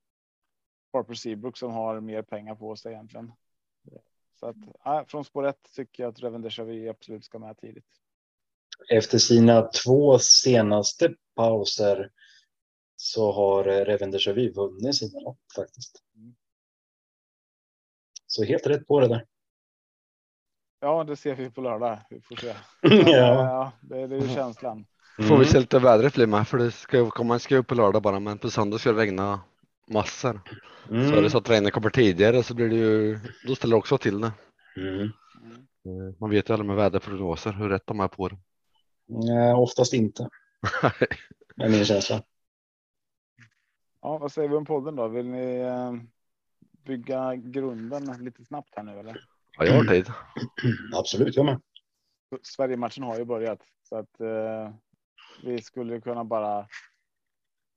Harper Seabrook som har mer pengar på sig egentligen. Så att äh, från spår ett tycker jag att Reven absolut ska med tidigt. Efter sina två senaste pauser så har Reven Deja vunnit sina lopp faktiskt. Mm. Så helt rätt på det där. Ja, det ser vi på lördag. Vi får se. ja. ja det, det är ju känslan. Mm. Får vi se lite vädret blir med för det ska komma en skruv på lördag bara, men på söndag ska det regna massor. Mm. Så är det så att regnet kommer tidigare så blir det ju, då ställer det också till det. Mm. Eh, Man vet ju aldrig med väderprognoser hur rätt de är på det. Nej, oftast inte. Det är min känsla. Ja, vad säger vi om podden då? Vill ni eh, bygga grunden lite snabbt här nu eller? Ja, jag har tid. Absolut, jag med. Sverige-matchen har ju börjat så att eh, vi skulle kunna bara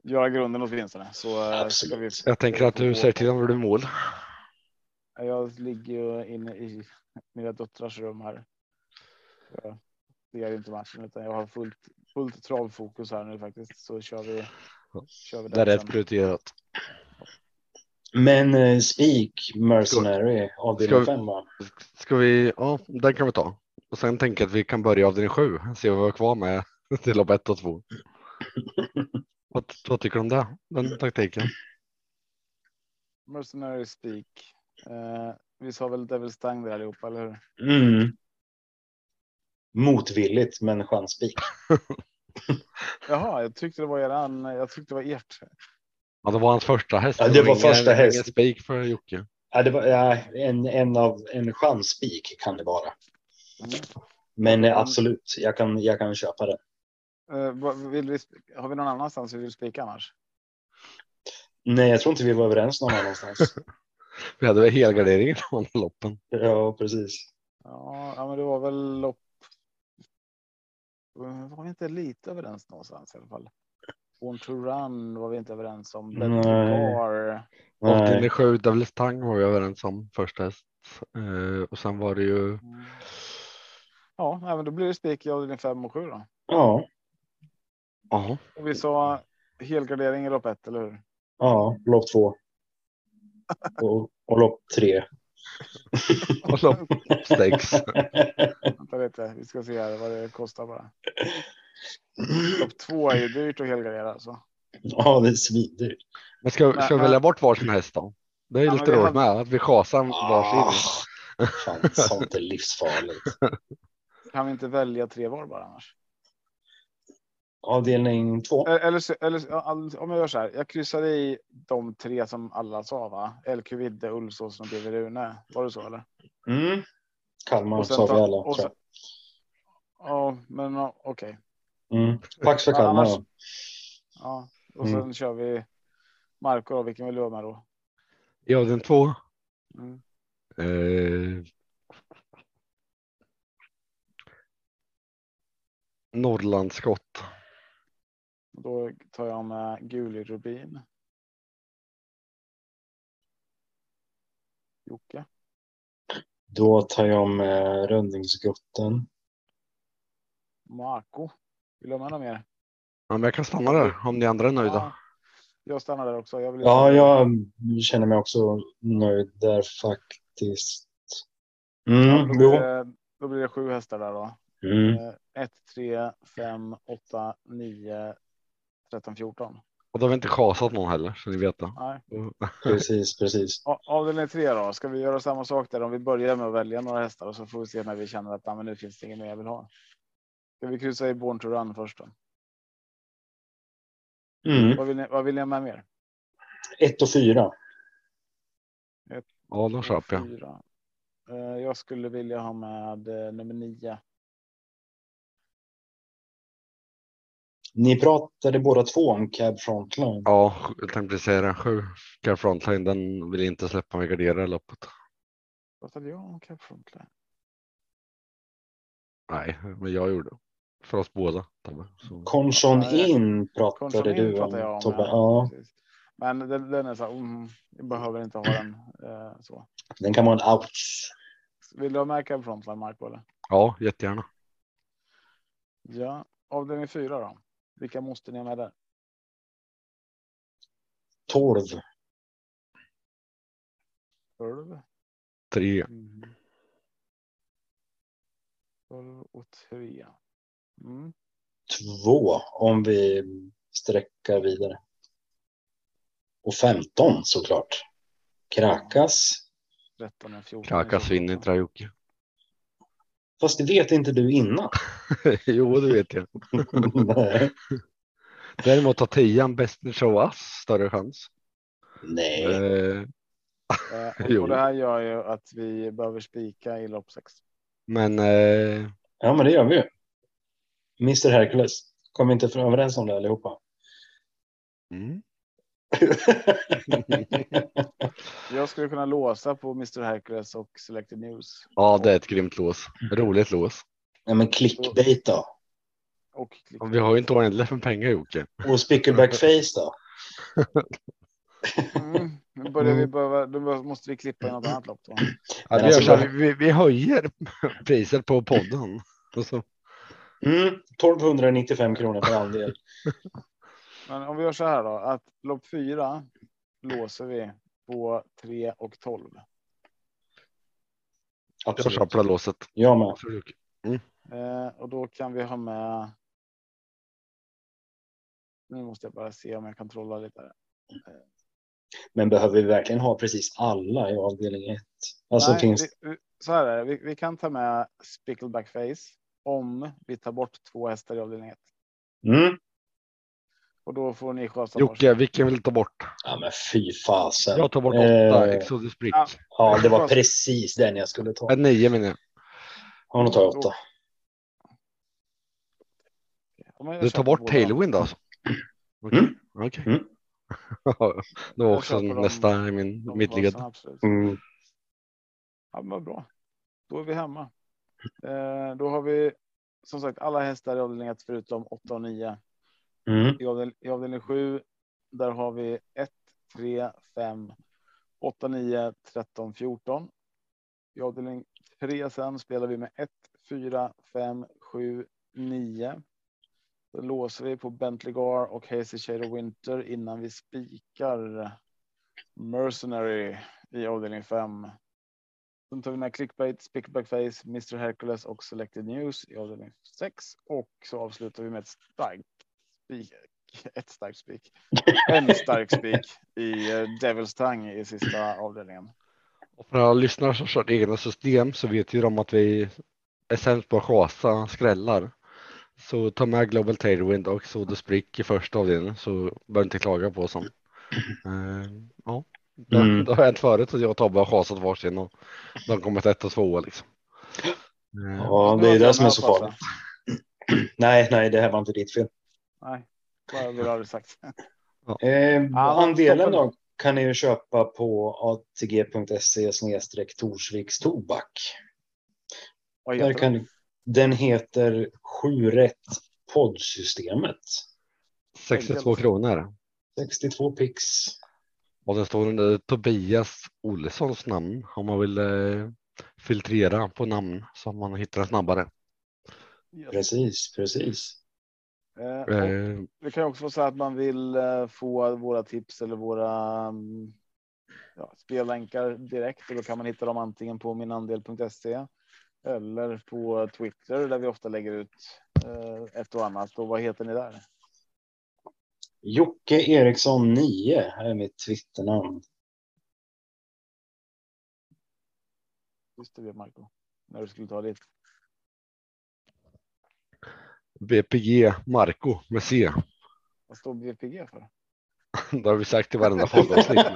göra grunden åtminstone. Så eh, ska Absolut. vi. Jag tänker att du säger till om hur du mål. Jag ligger ju inne i mina döttrars rum här. Jag ser inte matchen utan jag har fullt, fullt travfokus här nu faktiskt. Så kör vi. Kör vi Det är rätt prioriterat. Men eh, Speak Mercenary avdelning Ska- 5 va? Ska vi, ja den kan vi ta. Och sen tänker jag att vi kan börja avdelning sju. Se vad vi har kvar med till lopp ett och två. Vad, vad tycker du om det? Den taktiken? Mercenary Speak. Eh, vi sa väl Devil Stang där allihopa, eller hur? Mm. Motvilligt men chanspik. Jaha, jag tyckte det var eran. Jag tyckte det var ert. Ja, det var hans första häst. Ja, det var ingen- första häst. Ingen spik för Jocke. Ja, det var ja, en, en av en chanspik kan det vara. Mm. Men eh, absolut, jag kan, jag kan köpa det. Eh, vill vi, har vi någon annanstans vi vill spika annars? Nej, jag tror inte vi var överens någon annanstans. Vi hade väl helgarderingen från loppen. ja, precis. Ja, ja, men det var väl lopp. Eh, var vi inte lite överens någonstans i alla fall? Born to run var vi inte överens om. Bed car. 87 Devils Tang var vi överens om första häst. Eh, och sen var det ju. Mm. Ja, men då blir det spik i avdelning 5 och 7 då. Ja. Ja. Och vi sa helgardering i lopp 1, eller hur? Ja, lopp 2. och, och lopp 3. Tala sex. Vänta lite, vi ska se här vad det kostar bara. Mm. Topp två är ju dyrt att helgardera alltså. Ja, det är svindyrt. Men ska, ska vi välja bort varsin häst då? Det är ja, lite roligt med att vi chasar ah, varsin. Fan, sånt är livsfarligt. Kan vi inte välja tre var bara annars? Avdelning två. Eller, eller ja, om jag gör så här. Jag kryssar i de tre som alla sa va? LQ Vidde, Ulfsås och BV Rune. Var det så eller? Mm. Kalmar sa vi alla. och sen- Ja, men ja, okej. jag. Mm. Pax för Ja, Kalmar. annars-. Ja, och sen Mm. kör vi Marco då. Vilken vill du ha med då? I avdelning två. Mm. Eh, Norrlandsskott. Då tar jag med Guli Rubin. Jocke. Då tar jag med Rönningsgutten. Marco. Vill du ha med något mer? Ja, men jag kan stanna där om ni andra är nöjda. Ja, jag stannar där också. Jag vill Ja, jag känner mig också nöjd där faktiskt. Ja, Mm, då, blir det, då blir det sju hästar där då. Mm. Eh, 1, 3, 5, 8, 9, 13, 14. Och då har vi inte chasat någon heller så ni vet det. Nej. Precis, precis. Avdelning 3 då. Ska vi göra samma sak där? Om vi börjar med att välja några hästar och så får vi se när vi känner att ah, men nu finns det inget mer jag vill ha. Ska vi kryssa i Born to Run först då? Mm. Vad vill ni, vad vill ni ha med mer? Ett och fyra. Ja, då köper jag. Fyra. Eh, Jag skulle vilja ha med eh, nummer 9. Ni pratade båda två om Cab Frontline. Ja, jag tänkte säga det. Sju. Care Frontline, den vill inte släppa mig gardera loppet. Pratade jag om Cap Frontline? Nej, men jag gjorde. För oss båda. Tobbe. Så. Ja. In pratade Conchon du In pratar jag om om. Tobbe. ja. Men den, den är så här, mm, jag behöver inte ha den eh, så. den kan vara en ouch. Vill du ha med Cap Frontline Marco eller? Ja, jättegärna. Ja, avdelning 4 då. Vilka måste ni ha med där? 12. 12. Tre. Mm. 12 och 3. Mm. Två om vi sträckar vidare. Och 15 såklart. Krakas. 13 och 14. Krakas vinner Jocke. Fast det vet inte du innan. jo, det vet jag. Nej. Däremot har tian bäst show us större chans. Nej. Eh, Eh, och det här gör ju att vi behöver spika i lopp sex. men eh, Ja, men det gör vi ju. Mr Hercules. Kom inte för överens om det allihopa? mm. Jag skulle kunna låsa på Mr Hercules och Selected News. ja, det är ett grymt lås. Roligt lås. Nej, men clickbait då? Och. Och Vi har ju inte oändligt med pengar Jocke. Och Spickleback Face då? Mm. Nu börjar vi behöva, då måste vi klippa i något annat lopp. Då. Ja, vi, gör så vi, vi höjer priset på podden. Och så, Mm, 1295 kronor per andel. Men om vi gör så här då, att lopp fyra låser vi på 3 och 12. jag Absolut. köper det låset. Jag med. Jocke. Eh, och då kan vi ha med. Nu måste jag bara se om jag kan trolla lite. Här. Men behöver vi verkligen ha precis alla i avdelning 1? Alltså Nej, finns vi- så här är det, vi, vi kan ta med Spickleback Face om vi tar bort två hästar i avdelning 1. mm. Och då får ni varsin. Jocke, vilken vill du ta bort? Ja, men fy fasen. Jag tar bort åtta, Eh, Exodus Brick. ja. Ja, det var precis den jag skulle ta. Äh, nio menar jag. Ja, då tar jag åtta. Ja, Du tar bort. Tailwind alltså? Okej. Mm. Okej. Mm. det var också nästa i min De mitt led. faserna, absolut. Mm. Ja, men bra. Då är vi hemma. Eh, då har vi som sagt alla hästar i avdelning 1 förutom 8 och 9. Mm. I, avdel I avdelning 7 där har vi 1, 3, 5, 8, 9, 13, 14. I avdelning 3 sen spelar vi med 1, 4, 5, 7, 9. Då låser vi på Bentley Gar och Hazy Shade Winter innan vi spikar Mercenary i avdelning 5. Sen tar vi med Clickbait, Spickback Face, Mr Hercules och Selected News i avdelning 6. Och så avslutar vi med ett starkt spik. Ett starkt spik. En stark spik i eh, Devil's Tongue i sista avdelningen. Och för alla lyssnare som kört egna system så vet ju de att vi är sämst på att chasa skrällar. Så ta med Global Tailwind och Soda Sprick i första avdelningen så behöver inte klaga på sånt. Eh, ja, det, Mm. det har hänt förut att jag och Tobbe har chasat varsin och de kommit ett och tvåa liksom. Ja, det är det som är så farligt. Nej, nej, det här var inte ditt fel. Nej, vad vill ha det sagt. Eh, andelen då kan ni ju köpa på atg.se snedstreck Torsviks tobak. Där kan den heter 7 rätt poddsystemet. 62 kronor. 62 pix. Och det står under Tobias Olssons namn om man vill eh, filtrera på namn så man hittar den snabbare. Yes. Precis, precis. Eh, Eh, Vi kan också få säga att man vill eh, få våra tips eller våra mm, ja, spellänkar direkt och då kan man hitta dem antingen på minandel.se eller på Twitter där vi ofta lägger ut eh, ett och annat. Och vad heter ni där? Jocke Eriksson 9 är mitt Twitternamn. Just det, Marco. När du skulle ta ditt. VPG Marco med C. Vad står VPG för? Det har vi sagt i varenda poddavsnitt.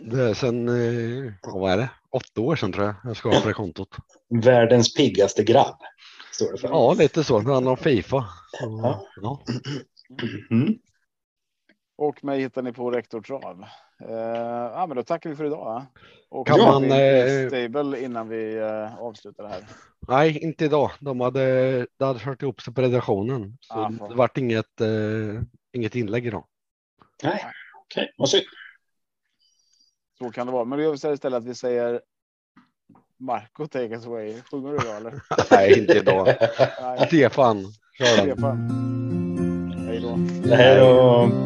Det är sen, eh, vad är det? Åtta år sedan tror jag jag skapade kontot. Världens piggaste grabb. Står det för. Ja, lite så. Det handlar om Fifa. Så, Ja. ja. Mm. Och mig hittar ni på Rektor Trav. Eh, ja, men då tackar vi för idag. Och Kan man, eh, stable innan vi eh, avslutar det här. Nej, inte idag. De hade, de hade kört ihop sig på redaktionen. Så Ah, det vart inget, eh, inget inlägg idag. Nej, okej. Vad synd. Så kan det vara. Men då gör vi så här istället att vi säger Marco take us away. Sjunger du då eller? Nej, inte idag. Nej, Stefan, kör den. Stefan. Hej då. Hej då.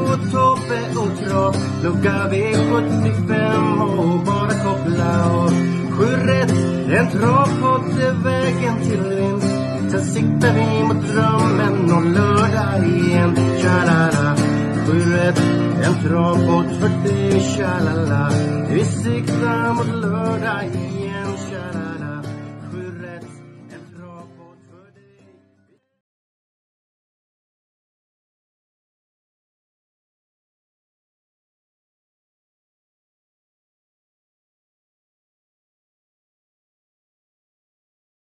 Tobbe och Trav. Lucka V75 och bara koppla av. Sju rätt, en travpodd är vägen till vinst. Sen siktar vi mot drömmen om lördag igen. Tja-la-la. Sju rätt, en travpodd för dig Tja-la-la. Vi siktar mot lördag igen.